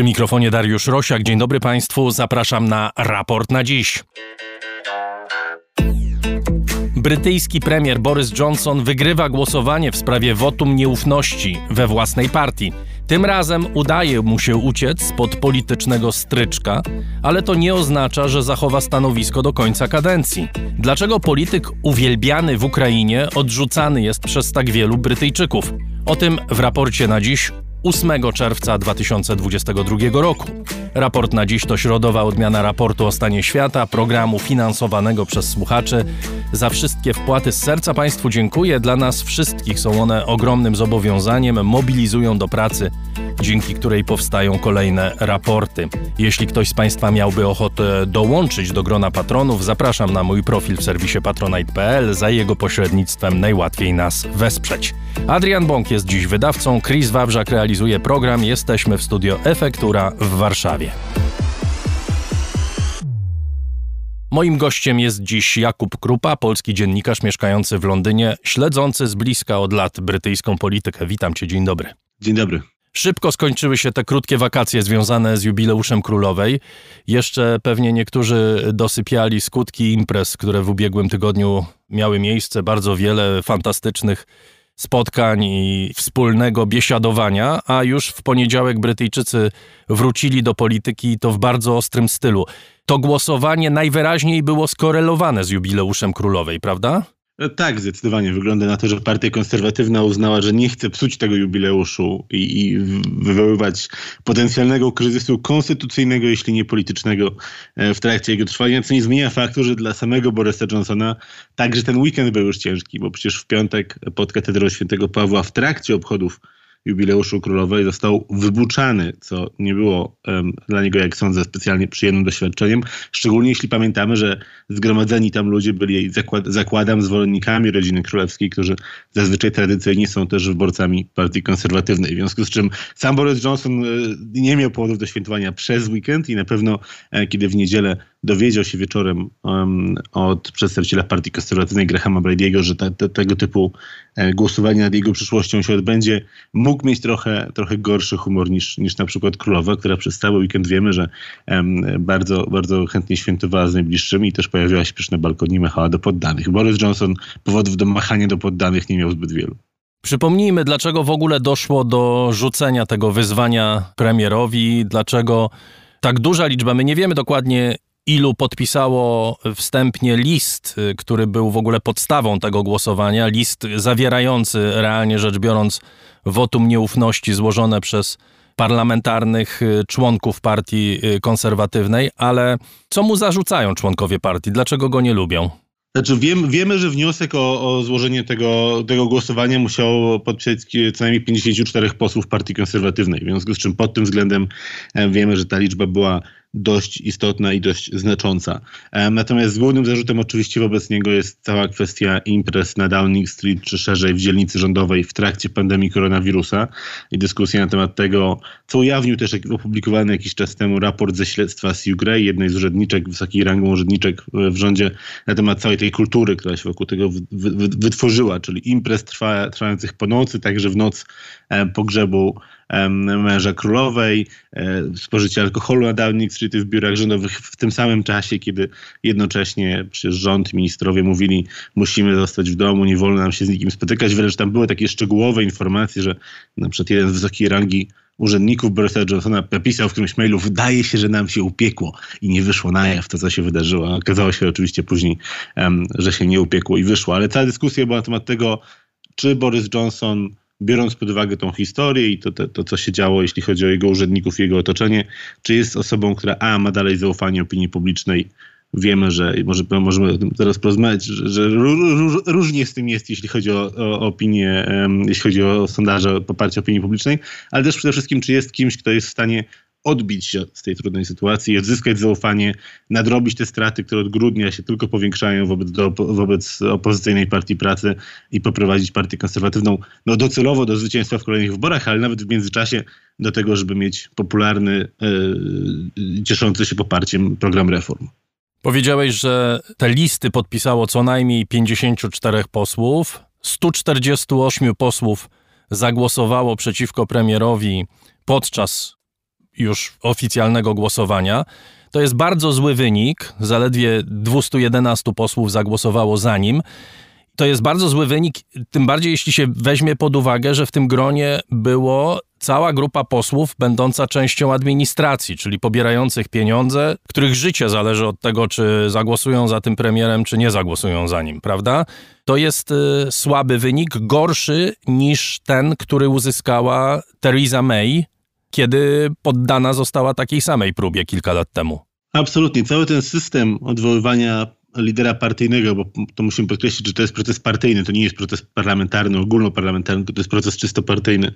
Przy mikrofonie Dariusz Rosiak. Dzień dobry Państwu. Zapraszam na raport na dziś. Brytyjski premier Boris Johnson wygrywa głosowanie w sprawie wotum nieufności we własnej partii. Tym razem udaje mu się uciec spod politycznego stryczka, ale to nie oznacza, że zachowa stanowisko do końca kadencji. Dlaczego polityk uwielbiany w Ukrainie odrzucany jest przez tak wielu Brytyjczyków? O tym w raporcie na dziś 8 czerwca 2022 roku. Raport na dziś to środowa odmiana raportu o stanie świata, programu finansowanego przez słuchaczy. Za wszystkie wpłaty z serca Państwu dziękuję. Dla nas wszystkich są one ogromnym zobowiązaniem, mobilizują do pracy, dzięki której powstają kolejne raporty. Jeśli ktoś z Państwa miałby ochotę dołączyć do grona patronów, zapraszam na mój profil w serwisie patronite.pl. Za jego pośrednictwem najłatwiej nas wesprzeć. Adrian Bąk jest dziś wydawcą, Chris Wawrzak realizuje program. Jesteśmy w studio Efektura w Warszawie. Moim gościem jest dziś Jakub Krupa, polski dziennikarz mieszkający w Londynie, śledzący z bliska od lat brytyjską politykę. Witam cię, dzień dobry. Dzień dobry. Szybko skończyły się te krótkie wakacje związane z jubileuszem królowej. Jeszcze pewnie niektórzy dosypiali skutki imprez, które w ubiegłym tygodniu miały miejsce. Bardzo wiele fantastycznych spotkań i wspólnego biesiadowania, a już w poniedziałek Brytyjczycy wrócili do polityki to w bardzo ostrym stylu. To głosowanie najwyraźniej było skorelowane z jubileuszem królowej, prawda? E, tak, zdecydowanie. Wygląda na to, że partia konserwatywna uznała, że nie chce psuć tego jubileuszu i, i wywoływać potencjalnego kryzysu konstytucyjnego, jeśli nie politycznego e, w trakcie jego trwania, co nie zmienia faktu, że dla samego Borisa Johnsona także ten weekend był już ciężki, bo przecież w piątek pod katedrą świętego Pawła w trakcie obchodów jubileuszu królowej został wybuczany, co nie było um, dla niego, jak sądzę, specjalnie przyjemnym doświadczeniem. Szczególnie jeśli pamiętamy, że zgromadzeni tam ludzie byli, zakład, zakładam, zwolennikami rodziny królewskiej, którzy zazwyczaj tradycyjnie są też wyborcami partii konserwatywnej. W związku z czym sam Boris Johnson e, nie miał powodów do świętowania przez weekend i na pewno, e, kiedy w niedzielę dowiedział się wieczorem um, od przedstawiciela partii konserwatywnej Grahama Brady'ego, że te, tego typu e, głosowanie nad jego przyszłością się odbędzie, mógł mieć trochę, trochę gorszy humor niż, niż na przykład królowa, która przez cały weekend wiemy, że bardzo, bardzo chętnie świętowała z najbliższymi i też pojawiała się przecież na balkonie machała do poddanych. Boris Johnson powodów do machania do poddanych nie miał zbyt wielu. Przypomnijmy, dlaczego w ogóle doszło do rzucenia tego wyzwania premierowi, dlaczego tak duża liczba, my nie wiemy dokładnie ilu podpisało wstępnie list, y, który był w ogóle podstawą tego głosowania, list zawierający realnie rzecz biorąc wotum nieufności złożone przez parlamentarnych y, członków partii y, konserwatywnej, ale co mu zarzucają członkowie partii? Dlaczego go nie lubią? Znaczy wiemy, że wniosek o, o, złożenie tego, tego głosowania musiało podpisać co najmniej 54 posłów partii konserwatywnej, w związku z czym pod tym względem e, wiemy, że ta liczba była dość istotna i dość znacząca. Natomiast głównym zarzutem oczywiście wobec niego jest cała kwestia imprez na Downing Street, czy szerzej w dzielnicy rządowej w trakcie pandemii koronawirusa i dyskusja na temat tego, co ujawnił też opublikowany jakiś czas temu raport ze śledztwa Sue Gray, jednej z urzędniczek, wysokiej rangą urzędniczek w rządzie, na temat całej tej kultury, która się wokół tego wytworzyła, czyli imprez trwa, trwających po nocy, także w noc pogrzebu męża królowej, e, spożycie alkoholu na Downing Street w biurach rządowych w tym samym czasie, kiedy jednocześnie przecież rząd, ministrowie mówili, musimy zostać w domu, nie wolno nam się z nikim spotykać. Wręcz tam były takie szczegółowe informacje, że na przykład jeden z wysokiej rangi urzędników Borisa Johnsona napisał w którymś mailu, wydaje się, że nam się upiekło i nie wyszło na jaw to, co się wydarzyło. Okazało się oczywiście później, że się nie upiekło i wyszło, ale cała dyskusja była na temat tego, czy Boris Johnson biorąc pod uwagę tą historię i to, to, to, co się działo, jeśli chodzi o jego urzędników i jego otoczenie, czy jest osobą, która A ma dalej zaufanie opinii publicznej, wiemy, że może, możemy teraz porozmawiać, że, że róż, różnie z tym jest, jeśli chodzi o, o opinię, jeśli chodzi o sondaże poparcia opinii publicznej, ale też przede wszystkim, czy jest kimś, kto jest w stanie odbić się z tej trudnej sytuacji, odzyskać zaufanie, nadrobić te straty, które od grudnia się tylko powiększają wobec, do, wobec opozycyjnej partii pracy i poprowadzić partię konserwatywną no docelowo do zwycięstwa w kolejnych wyborach, ale nawet w międzyczasie do tego, żeby mieć popularny, yy, cieszący się poparciem program reform. Powiedziałeś, że te listy podpisało co najmniej 54 posłów, 148 posłów zagłosowało przeciwko premierowi podczas już oficjalnego głosowania. To jest bardzo zły wynik. Zaledwie 211 posłów zagłosowało za nim. To jest bardzo zły wynik, tym bardziej jeśli się weźmie pod uwagę, że w tym gronie było cała grupa posłów będąca częścią administracji, czyli pobierających pieniądze, których życie zależy od tego, czy zagłosują za tym premierem, czy nie zagłosują za nim, prawda? To jest y, słaby wynik, gorszy niż ten, który uzyskała Theresa May, kiedy poddana została takiej samej próbie kilka lat temu. Absolutnie. Cały ten system odwoływania lidera partyjnego, bo to musimy podkreślić, że to jest proces partyjny, to nie jest proces parlamentarny, ogólnoparlamentarny, to jest proces czysto partyjny.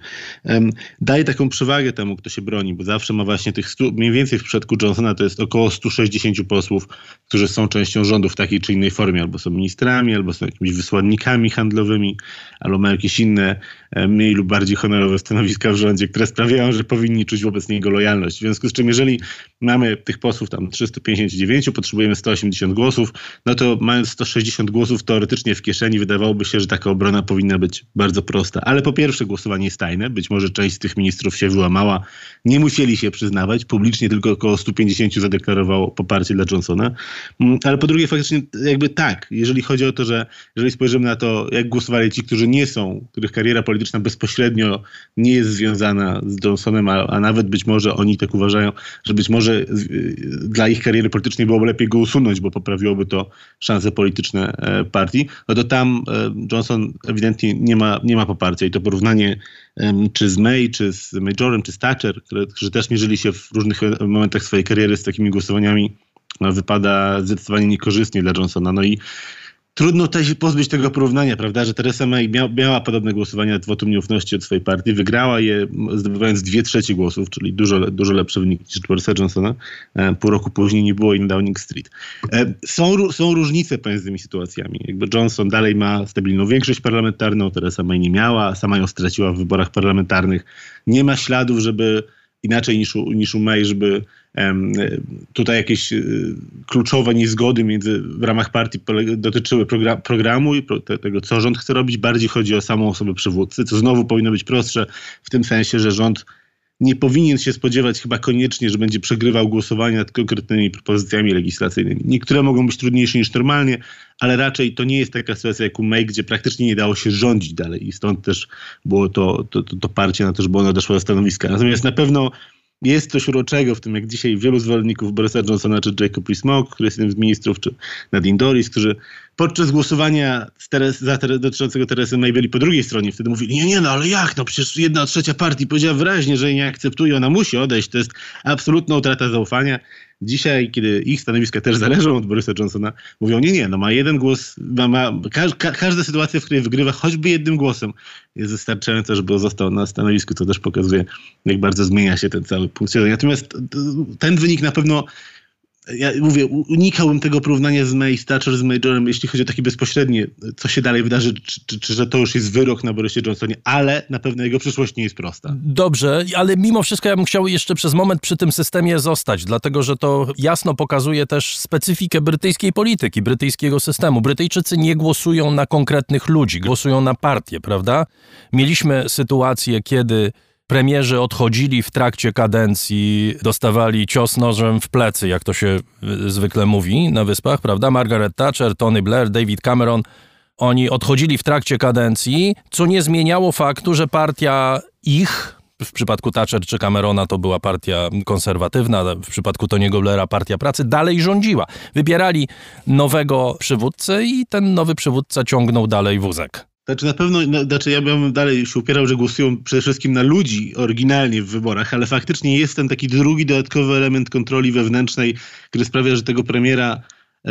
daje taką przewagę temu, kto się broni, bo zawsze ma właśnie tych 100, mniej więcej w przypadku Johnsona to jest około 160 posłów, którzy są częścią rządu w takiej czy innej formie, albo są ministrami, albo są jakimiś wysłannikami handlowymi, albo mają jakieś inne mniej lub bardziej honorowe stanowiska w rządzie, które sprawiają, że powinni czuć wobec niego lojalność. W związku z czym, jeżeli mamy tych posłów tam 359, potrzebujemy 180 głosów, no to mając 160 głosów teoretycznie w kieszeni, wydawałoby się, że taka obrona powinna być bardzo prosta. Ale po pierwsze, głosowanie jest tajne. Być może część z tych ministrów się wyłamała. Nie musieli się przyznawać. Publicznie tylko około 150 zadeklarowało poparcie dla Johnsona. Mm, ale po drugie, faktycznie jakby tak, jeżeli chodzi o to, że jeżeli spojrzymy na to, jak głosowali ci, którzy nie są, których kariera polityczna bezpośrednio nie jest związana z Johnsonem, a, a nawet być może oni tak uważają, że być może y, dla ich kariery politycznej byłoby lepiej go usunąć, bo poprawiłoby to to szanse polityczne e, partii, no to tam e, Johnson ewidentnie nie ma, nie ma poparcia i to porównanie czy z May, czy z Majorem, czy z Thatcher, którzy też mierzyli się w różnych momentach swojej kariery z takimi głosowaniami, no, wypada zdecydowanie niekorzystnie dla Johnsona. No i Trudno też pozbyć tego porównania, prawda, że Teresa May miała, miała podobne głosowania wotum nieufności od swojej partii, wygrała je zdobywając dwie trzecie głosów, czyli dużo, dużo lepsze wyniki niż Borisa Johnsona. E, pół roku później nie było na Downing Street. E, są, są różnice pomiędzy tymi sytuacjami. Jakby Johnson dalej ma stabilną większość parlamentarną, Teresa May nie miała, sama ją straciła w wyborach parlamentarnych. Nie ma śladów, żeby inaczej niż u, niż u May, żeby tutaj jakieś y, kluczowe niezgody między, w ramach partii dotyczyły program, programu i pro, te, tego, co rząd chce robić. Bardziej chodzi o samą osobę przywódcy, co znowu powinno być prostsze w tym sensie, że rząd nie powinien się spodziewać chyba koniecznie, że będzie przegrywał głosowanie nad konkretnymi propozycjami legislacyjnymi. Niektóre mogą być trudniejsze niż normalnie, ale raczej to nie jest taka sytuacja jak u May, gdzie praktycznie nie dało się rządzić dalej i stąd też było to, to, to, to parcie na to, żeby ona doszła do stanowiska. Natomiast na pewno jest coś uroczego w tym, jak dzisiaj wielu zwolenników Borisa Johnsona, czy Jacob Rees-Mogg, który jest jednym z ministrów, czy Nadine Doris, którzy podczas głosowania Teres, za, dotyczącego Teresy May byli po drugiej stronie. Wtedy mówili, nie, nie, no ale jak? No przecież jedna trzecia partii powiedziała wyraźnie, że jej nie akceptuje, ona musi odejść. To jest absolutna utrata zaufania. Dzisiaj, kiedy ich stanowiska też zależą od Borysa Johnsona, mówią, nie, nie, no ma jeden głos, ma, ma ka, każda sytuacja, w której wygrywa choćby jednym głosem jest wystarczająca, żeby został na stanowisku, co też pokazuje, jak bardzo zmienia się ten cały punkt. Natomiast ten wynik na pewno ja mówię, unikałbym tego porównania z May, Thatcher, z Majorem, jeśli chodzi o takie bezpośrednie, co się dalej wydarzy, czy, czy, czy, że to już jest wyrok na Borysie Johnsonie, ale na pewno jego przyszłość nie jest prosta. Dobrze, ale mimo wszystko ja bym chciał jeszcze przez moment przy tym systemie zostać, dlatego że to jasno pokazuje też specyfikę brytyjskiej polityki, brytyjskiego systemu. Brytyjczycy nie głosują na konkretnych ludzi, głosują na partie, prawda? Mieliśmy sytuację, kiedy premierzy odchodzili w trakcie kadencji, dostawali cios nożem w plecy, jak to się y, zwykle mówi na wyspach, prawda? Margaret Thatcher, Tony Blair, David Cameron. Oni odchodzili w trakcie kadencji, co nie zmieniało faktu, że partia ich, w przypadku Thatcher czy Camerona to była partia konserwatywna, w przypadku Tony'ego Blaira partia pracy, dalej rządziła. Wybierali nowego przywódcę i ten nowy przywódca ciągnął dalej wózek. Znaczy na pewno, no, znaczy ja bym dalej się upierał, że głosują przede wszystkim na ludzi oryginalnie w wyborach, ale faktycznie jest ten taki drugi dodatkowy element kontroli wewnętrznej, który sprawia, że tego premiera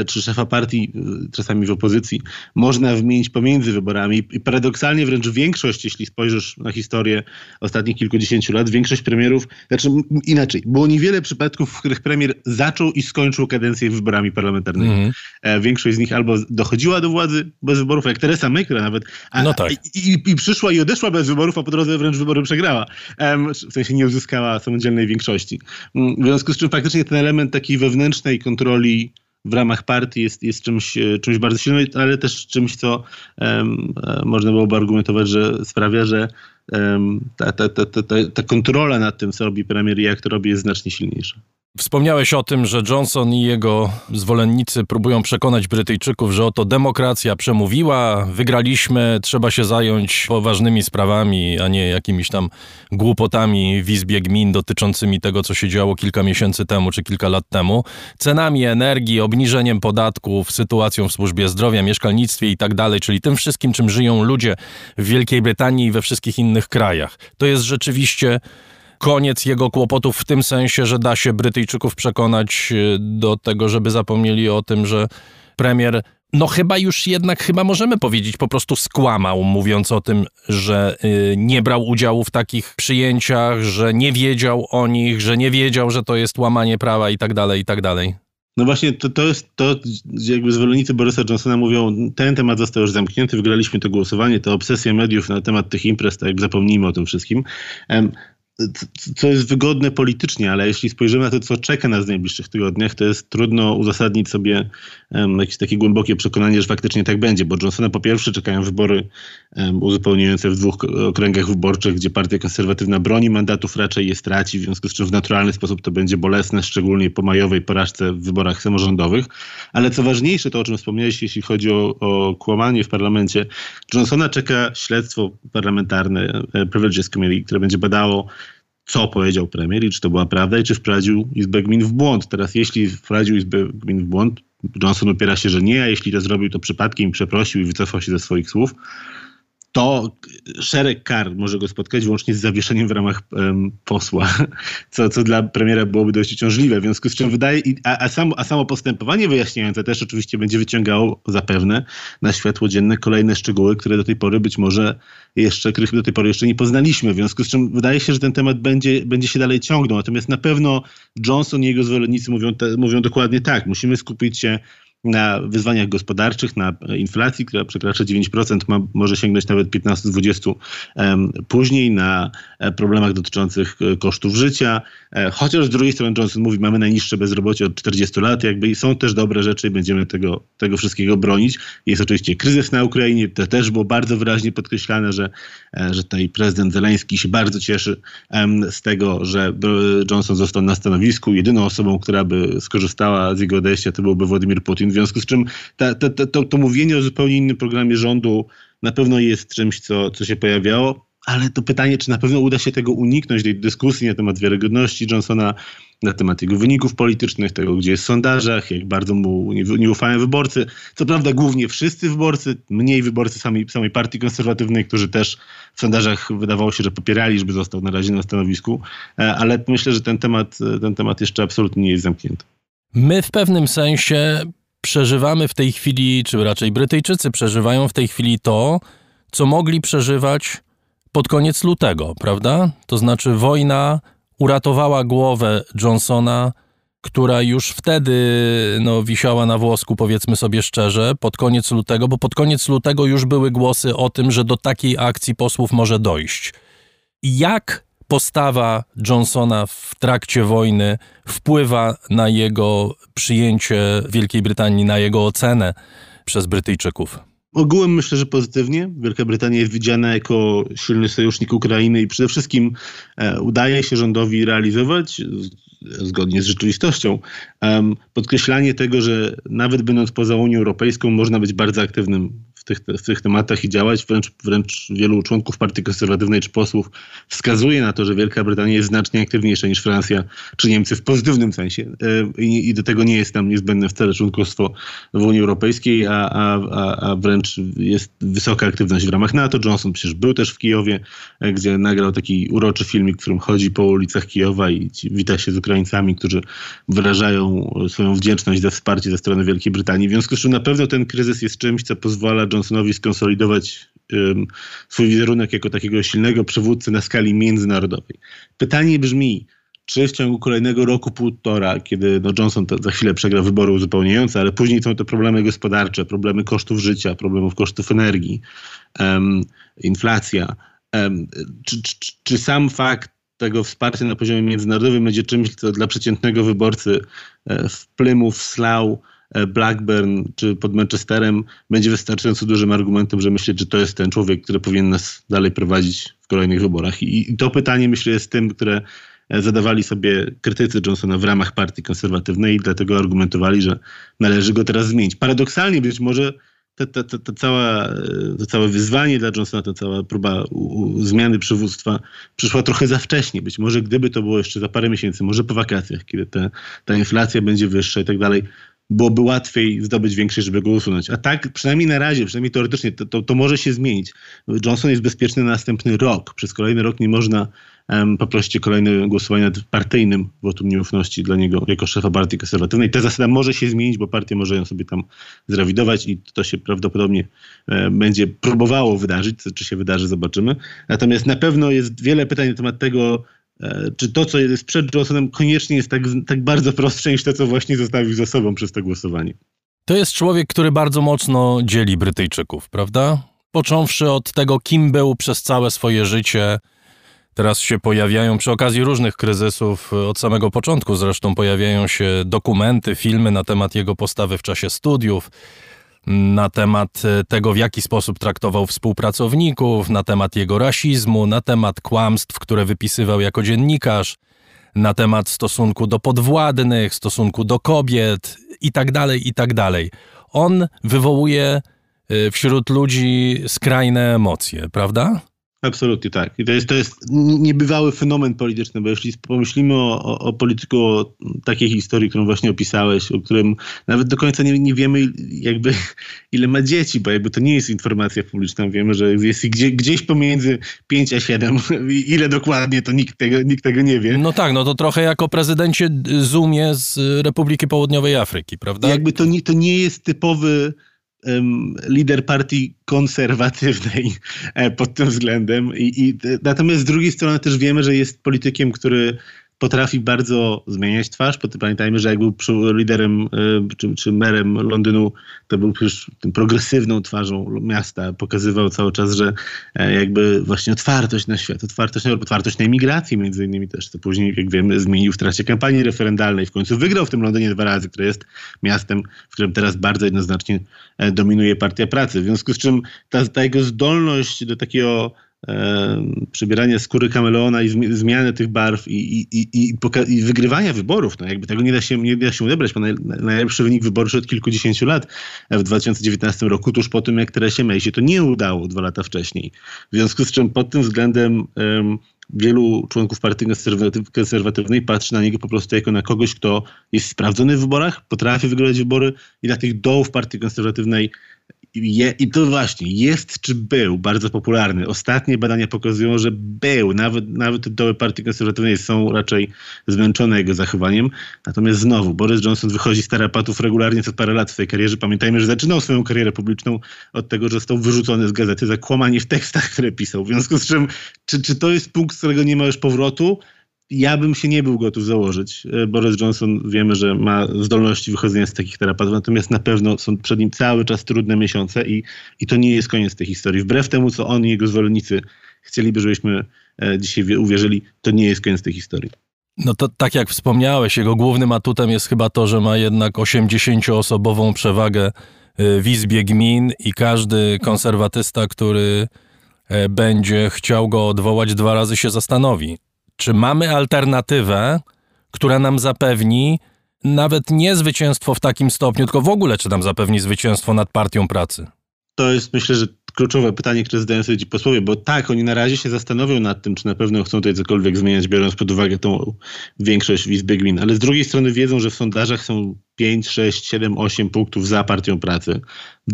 czy szefa partii, e, czasami w opozycji, można wymienić pomiędzy wyborami. I paradoksalnie wręcz większość, jeśli spojrzysz na historię ostatnich kilkudziesięciu lat, większość premierów, znaczy inaczej, było niewiele przypadków, w których premier zaczął i skończył kadencję wyborami parlamentarnymi. Mm -hmm. Większość z nich albo dochodziła do władzy bez wyborów, jak Teresa May, która nawet a, no tak. i, i, i, przyszła i odeszła bez wyborów, a po drodze wręcz wybory przegrała. W sensie nie uzyskała samodzielnej większości. Mm, w związku z czym faktycznie ten element takiej wewnętrznej kontroli w ramach partii jest, jest czymś, e, czymś bardzo silnym, ale też czymś, co um, można byłoby argumentować, że sprawia, że um, ta, ta, ta, ta, ta kontrola nad tym, co robi premier i jak to robi, jest znacznie silniejsza. Wspomniałeś o tym, że Johnson i jego zwolennicy próbują przekonać Brytyjczyków, że oto demokracja przemówiła, wygraliśmy, trzeba się zająć poważnymi sprawami, a nie jakimiś tam głupotami w Izbie Gmin dotyczącymi tego, co się działo kilka miesięcy temu czy kilka lat temu, cenami energii, obniżeniem podatków, sytuacją w służbie zdrowia, mieszkalnictwie i tak dalej, czyli tym wszystkim, czym żyją ludzie w Wielkiej Brytanii i we wszystkich innych krajach. To jest rzeczywiście koniec jego kłopotów w tym sensie, że da się Brytyjczyków przekonać e, do tego, żeby zapomnieli o tym, że premier no chyba już jednak, chyba możemy powiedzieć, po prostu skłamał, mówiąc o tym, że y, nie brał udziału w takich przyjęciach, że nie wiedział o nich, że nie wiedział, że to jest łamanie prawa i tak dalej, i tak dalej. No właśnie, to, to jest to, jakby zwolennicy Borysa Johnsona mówią, ten temat został już zamknięty, wygraliśmy to głosowanie, to obsesja mediów na temat tych imprez, tak zapomnijmy o tym wszystkim co jest wygodne politycznie, ale jeśli spojrzymy na to, co czeka nas w najbliższych tygodniach, to jest trudno uzasadnić sobie um, jakieś takie głębokie przekonanie, że faktycznie tak będzie, bo Johnsona po pierwsze czekają wybory um, uzupełniające w dwóch okręgach wyborczych, gdzie partia konserwatywna broni mandatów, raczej je straci, w związku z czym w naturalny sposób to będzie bolesne, szczególnie po majowej porażce w wyborach samorządowych. Ale co ważniejsze, to o czym wspomniałeś, jeśli chodzi o, o kłamanie w parlamencie, Johnsona czeka śledztwo parlamentarne, e, Privileges Committee, które będzie badało co powiedział premier i czy to była prawda i czy wprowadził Izbę Gmin w błąd. Teraz jeśli wprowadził Izbę Gmin w błąd, Johnson opiera się, że nie, a jeśli to zrobił, to przypadkiem przeprosił i wycofał się ze swoich słów, to szereg kar może go spotkać wyłącznie z zawieszeniem w ramach um, posła, co, co dla premiera byłoby dość uciążliwe. W związku z czym wydaje, a, a, samo, a samo postępowanie wyjaśniające też oczywiście będzie wyciągało zapewne na światło dzienne kolejne szczegóły, które do tej pory być może jeszcze, których do tej pory jeszcze nie poznaliśmy. W związku z czym wydaje się, że ten temat będzie, będzie się dalej ciągnął. Natomiast na pewno Johnson i jego zwolennicy mówią, te, mówią dokładnie tak. Musimy skupić się na wyzwaniach gospodarczych, na inflacji, która przekracza 9%, ma, może sięgnąć nawet 15-20 um, później, na e, problemach dotyczących e, kosztów życia. E, chociaż z drugiej strony Johnson mówi, mamy najniższe bezrobocie od 40 lat, jakby i są też dobre rzeczy i będziemy tego, tego wszystkiego bronić. Jest oczywiście kryzys na Ukrainie, to też było bardzo wyraźnie podkreślane, że, że tutaj prezydent Zeleński się bardzo cieszy z tego, że Johnson został na stanowisku. Jedyną osobą, która by skorzystała z jego odejścia, to byłby Władimir Putin w związku z czym ta, ta, ta, to, to mówienie o zupełnie innym programie rządu na pewno jest czymś, co, co się pojawiało, ale to pytanie, czy na pewno uda się tego uniknąć, tej dyskusji na temat wiarygodności Johnsona, na temat jego wyników politycznych, tego, gdzie jest w sondażach, jak bardzo mu nie, nie ufają wyborcy. Co prawda głównie wszyscy wyborcy, mniej wyborcy samej, samej partii konserwatywnej, którzy też w sondażach wydawało się, że popierali, żeby został na razie na stanowisku, e, ale myślę, że ten temat, ten temat jeszcze absolutnie nie jest zamknięty. My w pewnym sensie przeżywamy w tej chwili, czy raczej Brytyjczycy przeżywają w tej chwili to, co mogli przeżywać pod koniec lutego, prawda? To znaczy wojna uratowała głowę Johnsona, która już wtedy no, wisiała na włosku, powiedzmy sobie szczerze, pod koniec lutego, bo pod koniec lutego już były głosy o tym, że do takiej akcji posłów może dojść. Jak postawa Johnsona w trakcie wojny wpływa na jego przyjęcie Wielkiej Brytanii, na jego ocenę przez Brytyjczyków? Ogółem myślę, że pozytywnie. Wielka Brytania jest widziana jako silny sojusznik Ukrainy i przede wszystkim e, udaje się rządowi realizować zgodnie z rzeczywistością. Podkreślanie tego, że nawet będąc poza Unią Europejską można być bardzo aktywnym w tych, w tych tematach i działać. Wręcz, wręcz wielu członków Partii Konserwatywnej czy posłów wskazuje na to, że Wielka Brytania jest znacznie aktywniejsza niż Francja czy Niemcy w pozytywnym sensie. E, I, i do tego nie jest tam niezbędne wcale członkostwo w Unii Europejskiej, a, a, a, wręcz jest wysoka aktywność w ramach NATO. Johnson przecież był też w Kijowie, e, gdzie nagrał taki uroczy filmik, w którym chodzi po ulicach Kijowa i wita się z Ukraińcami, którzy wyrażają swoją wdzięczność za wsparcie ze strony Wielkiej Brytanii. W związku z czym na pewno ten kryzys jest czymś, co pozwala Johnsonowi skonsolidować swój wizerunek jako takiego silnego przywódcy na skali międzynarodowej. Pytanie brzmi, czy w ciągu kolejnego roku, półtora, kiedy no Johnson za chwilę przegra wybory uzupełniające, ale później są te problemy gospodarcze, problemy kosztów życia, problemów kosztów energii, um, inflacja. Um, czy, czy, czy, sam fakt tego wsparcia na poziomie międzynarodowym będzie czymś, co dla przeciętnego wyborcy e, w Plymouth, Slough, e, Blackburn czy pod Manchesterem będzie wystarczająco dużym argumentem, że myśleć, że to jest ten człowiek, który powinien nas dalej prowadzić w kolejnych wyborach. I, to pytanie myślę jest tym, które e, zadawali sobie krytycy Johnsona w ramach partii konserwatywnej i dlatego argumentowali, że należy go teraz zmienić. Paradoksalnie być może to, to, to, to, cała, to całe wyzwanie dla Johnsona, ta cała próba u, u, zmiany przywództwa przyszła trochę za wcześnie. Być może gdyby to było jeszcze za parę miesięcy, może po wakacjach, kiedy te, ta inflacja będzie wyższa i tak dalej, byłoby łatwiej zdobyć większość, żeby go usunąć. A tak, przynajmniej na razie, przynajmniej teoretycznie, to, to, to może się zmienić. Johnson jest bezpieczny na następny rok. Przez kolejny rok nie można um, poprosić o kolejne głosowanie nad partyjnym wotum nieufności dla niego jako szefa partii konserwatywnej. Ta zasada może się zmienić, bo partie może ją sobie tam zrewidować i to się prawdopodobnie e, będzie próbowało wydarzyć. Czy się wydarzy, zobaczymy. Natomiast na pewno jest wiele pytań na temat tego, czy to, co jest przed Johnsonem, koniecznie jest tak, tak bardzo prostsze niż to, co właśnie zostawił za sobą przez to głosowanie. To jest człowiek, który bardzo mocno dzieli Brytyjczyków, prawda? Począwszy od tego, kim był przez całe swoje życie. Teraz się pojawiają przy okazji różnych kryzysów, od samego początku zresztą pojawiają się dokumenty, filmy na temat jego postawy w czasie studiów na temat e, tego, w jaki sposób traktował współpracowników, na temat jego rasizmu, na temat kłamstw, które wypisywał jako dziennikarz, na temat stosunku do podwładnych, stosunku do kobiet itd., tak itd. Tak On wywołuje e, wśród ludzi skrajne emocje, prawda? Absolutnie tak. I to jest, to jest niebywały fenomen polityczny, bo jeśli pomyślimy o, o, o polityku o takiej historii, którą właśnie opisałeś, o którym nawet do końca nie, nie wiemy jakby ile ma dzieci, bo jakby to nie jest informacja publiczna. Wiemy, że jest gdzie, gdzieś pomiędzy 5 a 7. Ile dokładnie, to nikt tego, nikt tego nie wie. No tak, no to trochę jako prezydencie Zoomie z Republiki Południowej Afryki, prawda? Jakby to nie, to nie jest typowy lider partii konserwatywnej e, pod tym względem. I, I, natomiast z drugiej strony też wiemy, że jest politykiem, który potrafi bardzo zmieniać twarz. Pamiętajmy, że jak był liderem e, czy, czy merem Londynu, to był tym progresywną twarzą miasta. Pokazywał cały czas, że e, jakby właśnie otwartość na świat, otwartość na otwartość na emigracji między innymi też, co później, jak wiemy, zmienił w trakcie kampanii referendalnej. W końcu wygrał w tym Londynie dwa razy, które jest miastem, w którym teraz bardzo jednoznacznie e, dominuje Partia Pracy. W związku z czym ta, ta jego zdolność do takiego przybieranie skóry kameleona i zmiany tych barw i, i, i, i, wygrywania wyborów. No jakby tego nie da się, nie da się odebrać. Najlepszy wynik wyborczy od kilkudziesięciu lat w 2019 roku, tuż po tym, jak Teresie May się to nie udało dwa lata wcześniej. W związku z czym pod tym względem um, wielu członków partii konserwatywnej patrzy na niego po prostu jako na kogoś, kto jest sprawdzony w wyborach, potrafi wygrać wybory i dla tych dołów partii konserwatywnej je, I to właśnie, jest czy był bardzo popularny. Ostatnie badania pokazują, że był. Nawet, nawet doły partii konserwatywnej są raczej zmęczone jego zachowaniem. Natomiast znowu, Boris Johnson wychodzi z tarapatów regularnie co parę lat w swojej karierze. Pamiętajmy, że zaczynał swoją karierę publiczną od tego, że został wyrzucony z gazety za kłamanie w tekstach, które pisał. W związku z czym, czy, czy to jest punkt, z którego nie ma już powrotu? Ja bym się nie był gotów założyć. E, Boris Johnson wiemy, że ma zdolności wychodzenia z takich terapatów, natomiast na pewno są przed nim cały czas trudne miesiące i, i to nie jest koniec tej historii. Wbrew temu, co on i jego zwolennicy chcieliby, żebyśmy e, dzisiaj uwierzyli, to nie jest koniec tej historii. No to tak jak wspomniałeś, jego głównym atutem jest chyba to, że ma jednak 80-osobową przewagę e, w Izbie Gmin i każdy konserwatysta, który będzie chciał go odwołać, dwa razy się zastanowi. Czy mamy alternatywę, która nam zapewni nawet nie zwycięstwo w takim stopniu, tylko w ogóle czy nam zapewni zwycięstwo nad partią pracy? To jest myślę, że kluczowe pytanie, które zadają sobie ci posłowie, bo tak, oni na razie się zastanowią nad tym, czy na pewno chcą tutaj cokolwiek zmieniać, biorąc pod uwagę tą większość w Izbie Gmin, ale z drugiej strony wiedzą, że w sondażach są 5, 6, 7, 8 punktów za partią pracy.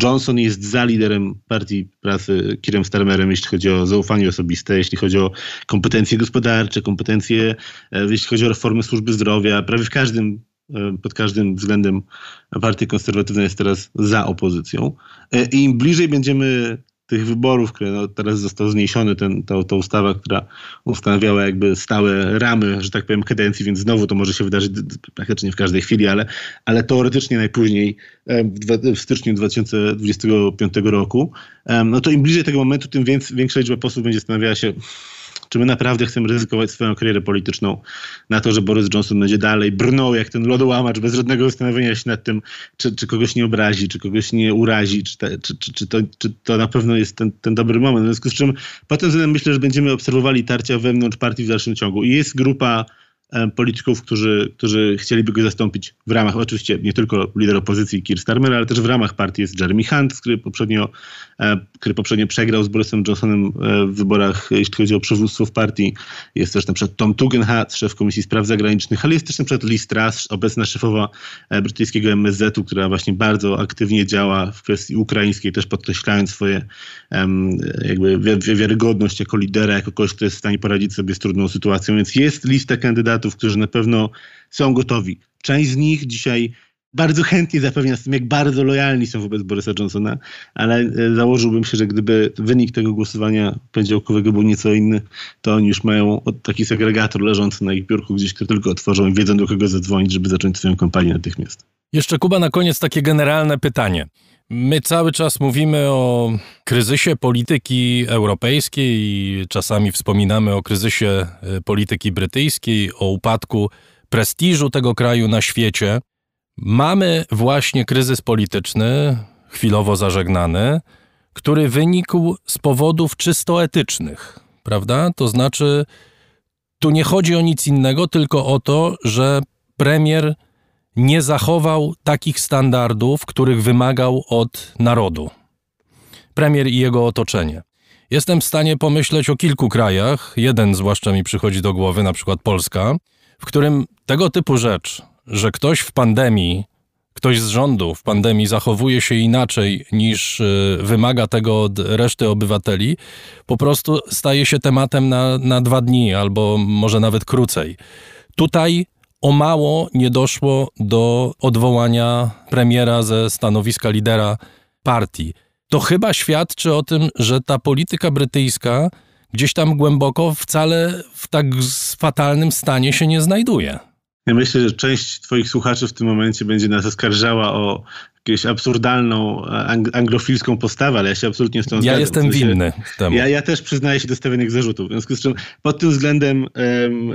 Johnson jest za liderem partii pracy Kirem Starmerem, jeśli chodzi o zaufanie osobiste, jeśli chodzi o kompetencje gospodarcze, kompetencje, e, jeśli chodzi o reformy służby zdrowia, prawie w każdym e, pod każdym względem partia konserwatywna jest teraz za opozycją. E, I im bliżej będziemy tych wyborów, które no, teraz został zniesiony ten, ta, ta ustawa, która ustanawiała jakby stałe ramy, że tak powiem, kadencji, więc znowu to może się wydarzyć praktycznie w każdej chwili, ale, ale teoretycznie najpóźniej w, w styczniu 2025 roku, no to im bliżej tego momentu, tym więcej, większa liczba posłów będzie zastanawiała się, Czy my naprawdę chcemy ryzykować swoją karierę polityczną na to, że Boris Johnson będzie dalej brnął jak ten lodołamacz bez żadnego zastanowienia się nad tym, czy, czy kogoś nie obrazi, czy kogoś nie urazi, czy, te, czy, czy, czy, to, czy to na pewno jest ten, ten dobry moment. W związku z czym potem myślę, że będziemy obserwowali tarcia wewnątrz partii w dalszym ciągu. I jest grupa polityków, którzy, którzy chcieliby go zastąpić w ramach, oczywiście nie tylko lider opozycji Keir Starmer, ale też w ramach partii jest Jeremy Hunt, który poprzednio, e, który poprzednio przegrał z Borysem Johnsonem e, w wyborach, jeśli chodzi o przywództwo w partii. Jest też na przykład Tom Tugendhat, szef Komisji Spraw Zagranicznych, ale jest też na przykład Liz Truss, obecna szefowa brytyjskiego MSZ-u, która właśnie bardzo aktywnie działa w kwestii ukraińskiej, też podkreślając swoje jakby wiarygodność jako lidera, jako kogoś, kto jest w stanie poradzić sobie z trudną sytuacją. Więc jest lista kandydatów, kandydatów, którzy na pewno są gotowi. Część z nich dzisiaj bardzo chętnie zapewnia z tym, jak bardzo lojalni są wobec Borysa Johnsona, ale e, założyłbym się, że gdyby wynik tego głosowania poniedziałkowego był nieco inny, to oni już mają taki segregator leżący na ich biurku gdzieś, który tylko otworzą i wiedzą, do kogo zadzwonić, żeby zacząć swoją kampanię natychmiast. Jeszcze Kuba, na koniec takie generalne pytanie. My cały czas mówimy o kryzysie polityki europejskiej i czasami wspominamy o kryzysie e, polityki brytyjskiej, o upadku prestiżu tego kraju na świecie. Mamy właśnie kryzys polityczny, chwilowo zażegnany, który wynikł z powodów czysto etycznych, prawda? To znaczy, tu nie chodzi o nic innego, tylko o to, że premier nie zachował takich standardów, których wymagał od narodu. Premier i jego otoczenie. Jestem w stanie pomyśleć o kilku krajach, jeden zwłaszcza mi przychodzi do głowy, na przykład Polska, w którym tego typu rzecz, że ktoś w pandemii, ktoś z rządu w pandemii zachowuje się inaczej niż y, wymaga tego od reszty obywateli, po prostu staje się tematem na, na dwa dni albo może nawet krócej. Tutaj o mało nie doszło do odwołania premiera ze stanowiska lidera partii. To chyba świadczy o tym, że ta polityka brytyjska gdzieś tam głęboko wcale w tak fatalnym stanie się nie znajduje. Ja myślę, że część Twoich słuchaczy w tym momencie będzie nas oskarżała o jakąś absurdalną, ang anglofilską postawę, ale ja się absolutnie z tą zgadzam. Ja jestem winny temu. Ja, ja też przyznaję się do stawianych zarzutów. W związku z czym pod tym względem um,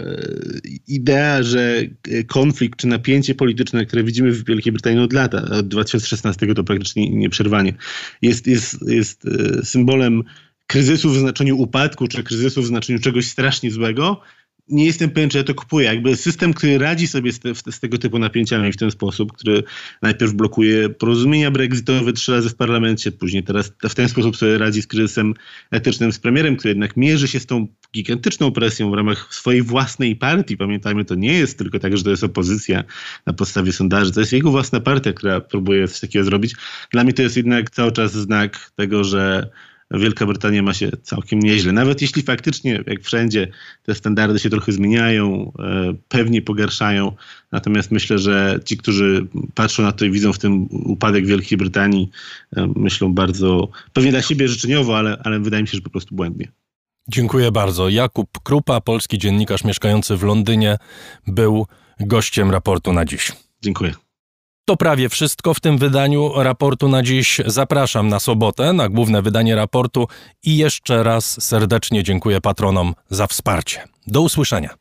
idea, że konflikt czy napięcie polityczne, które widzimy w Wielkiej Brytanii od lata, od 2016 to praktycznie nieprzerwanie, jest, jest, jest e, symbolem kryzysu w znaczeniu upadku, czy kryzysu w znaczeniu czegoś strasznie złego, nie jestem pewien, czy ja to kupuję. Jakby system, który radzi sobie z, te, z, tego typu napięciami w ten sposób, który najpierw blokuje porozumienia brexitowe trzy razy w parlamencie, później teraz w ten sposób sobie radzi z kryzysem etycznym z premierem, który jednak mierzy się z tą gigantyczną presją w ramach swojej własnej partii. Pamiętajmy, to nie jest tylko tak, że to jest opozycja na podstawie sondaży, to jest jego własna partia, która próbuje coś takiego zrobić. Dla mnie to jest jednak cały czas znak tego, że Wielka Brytania ma się całkiem nieźle. Nawet jeśli faktycznie, jak wszędzie, te standardy się trochę zmieniają, e, pewnie pogarszają. Natomiast myślę, że ci, którzy patrzą na to i widzą w tym upadek Wielkiej Brytanii, e, myślą bardzo, pewnie dla siebie życzeniowo, ale, ale wydaje mi się, że po prostu błędnie. Dziękuję bardzo. Jakub Krupa, polski dziennikarz mieszkający w Londynie, był gościem raportu na dziś. Dziękuję. To prawie wszystko w tym wydaniu raportu na dziś. Zapraszam na sobotę na główne wydanie raportu i jeszcze raz serdecznie dziękuję patronom za wsparcie. Do usłyszenia.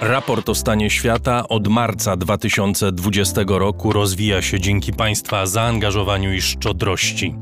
Raport o stanie świata od marca 2020 roku rozwija się dzięki Państwa zaangażowaniu i szczodrości.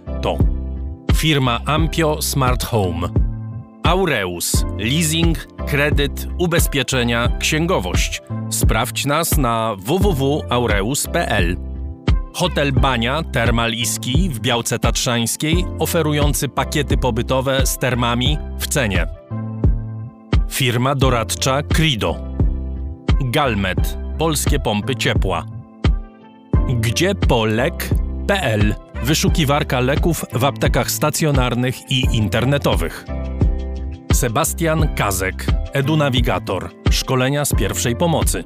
firma Ampio Smart Home, Aureus, leasing, kredyt, ubezpieczenia, księgowość. Sprawdź nas na www.aureus.pl. Hotel Bania Termal Iski w Białce Tatrzańskiej, oferujący pakiety pobytowe z termami w cenie. Firma doradcza Crido. Galmet polskie pompy ciepła. Gdzie polek.pl Wyszukiwarka leków w aptekach stacjonarnych i internetowych. Sebastian Kazek, edunawigator, szkolenia z pierwszej pomocy.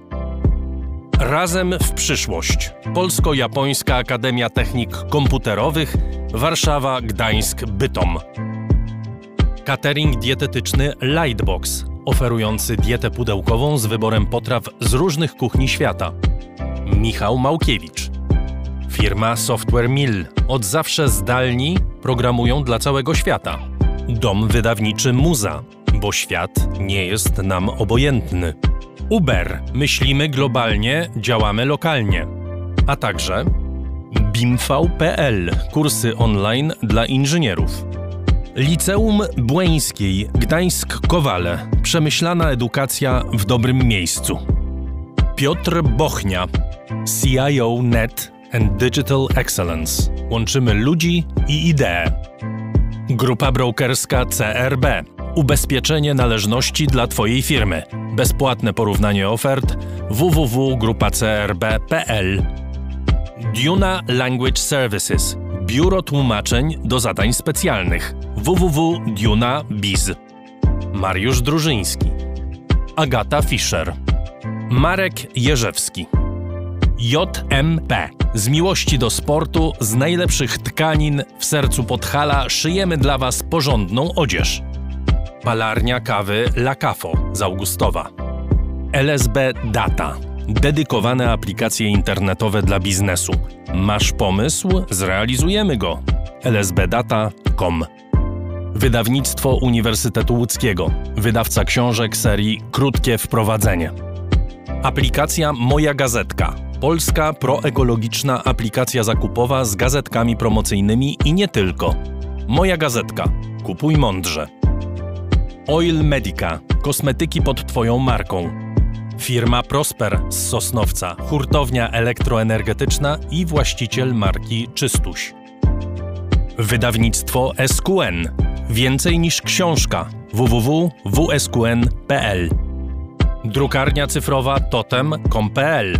Razem w przyszłość. Polsko-Japońska Akademia Technik Komputerowych, Warszawa, Gdańsk, Bytom. Catering dietetyczny Lightbox, oferujący dietę pudełkową z wyborem potraw z różnych kuchni świata. Michał Małkiewicz. Firma Software Mill. Od zawsze zdalni programują dla całego świata. Dom wydawniczy Muza, bo świat nie jest nam obojętny. Uber. Myślimy globalnie, działamy lokalnie. A także BIMV.pl. Kursy online dla inżynierów. Liceum Błeńskiej Gdańsk-Kowale. Przemyślana edukacja w dobrym miejscu. Piotr Bochnia. CIO Net and Digital Excellence. Łączymy ludzi i idee. Grupa brokerska CRB. Ubezpieczenie należności dla Twojej firmy. Bezpłatne porównanie ofert www.grupacrb.pl Duna Language Services. Biuro tłumaczeń do zadań specjalnych www.duna.biz Mariusz Drużyński Agata Fischer Marek Jerzewski JMP z miłości do sportu, z najlepszych tkanin w sercu Podhala szyjemy dla Was porządną odzież. Palarnia kawy La Cafo z Augustowa. LSB Data. Dedykowane aplikacje internetowe dla biznesu. Masz pomysł? Zrealizujemy go. lsbdata.com Wydawnictwo Uniwersytetu Łódzkiego. Wydawca książek serii Krótkie Wprowadzenie. Aplikacja Moja Gazetka. Polska proekologiczna aplikacja zakupowa z gazetkami promocyjnymi i nie tylko. Moja Gazetka. Kupuj mądrze. Oil Medica. Kosmetyki pod Twoją marką. Firma Prosper z Sosnowca. Hurtownia elektroenergetyczna i właściciel marki Czystuś. Wydawnictwo SQN. Więcej niż książka. www.wsqn.pl Drukarnia cyfrowa totem.com.pl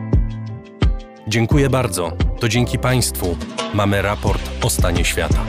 Dziękuję bardzo. To dzięki Państwu mamy raport o stanie świata.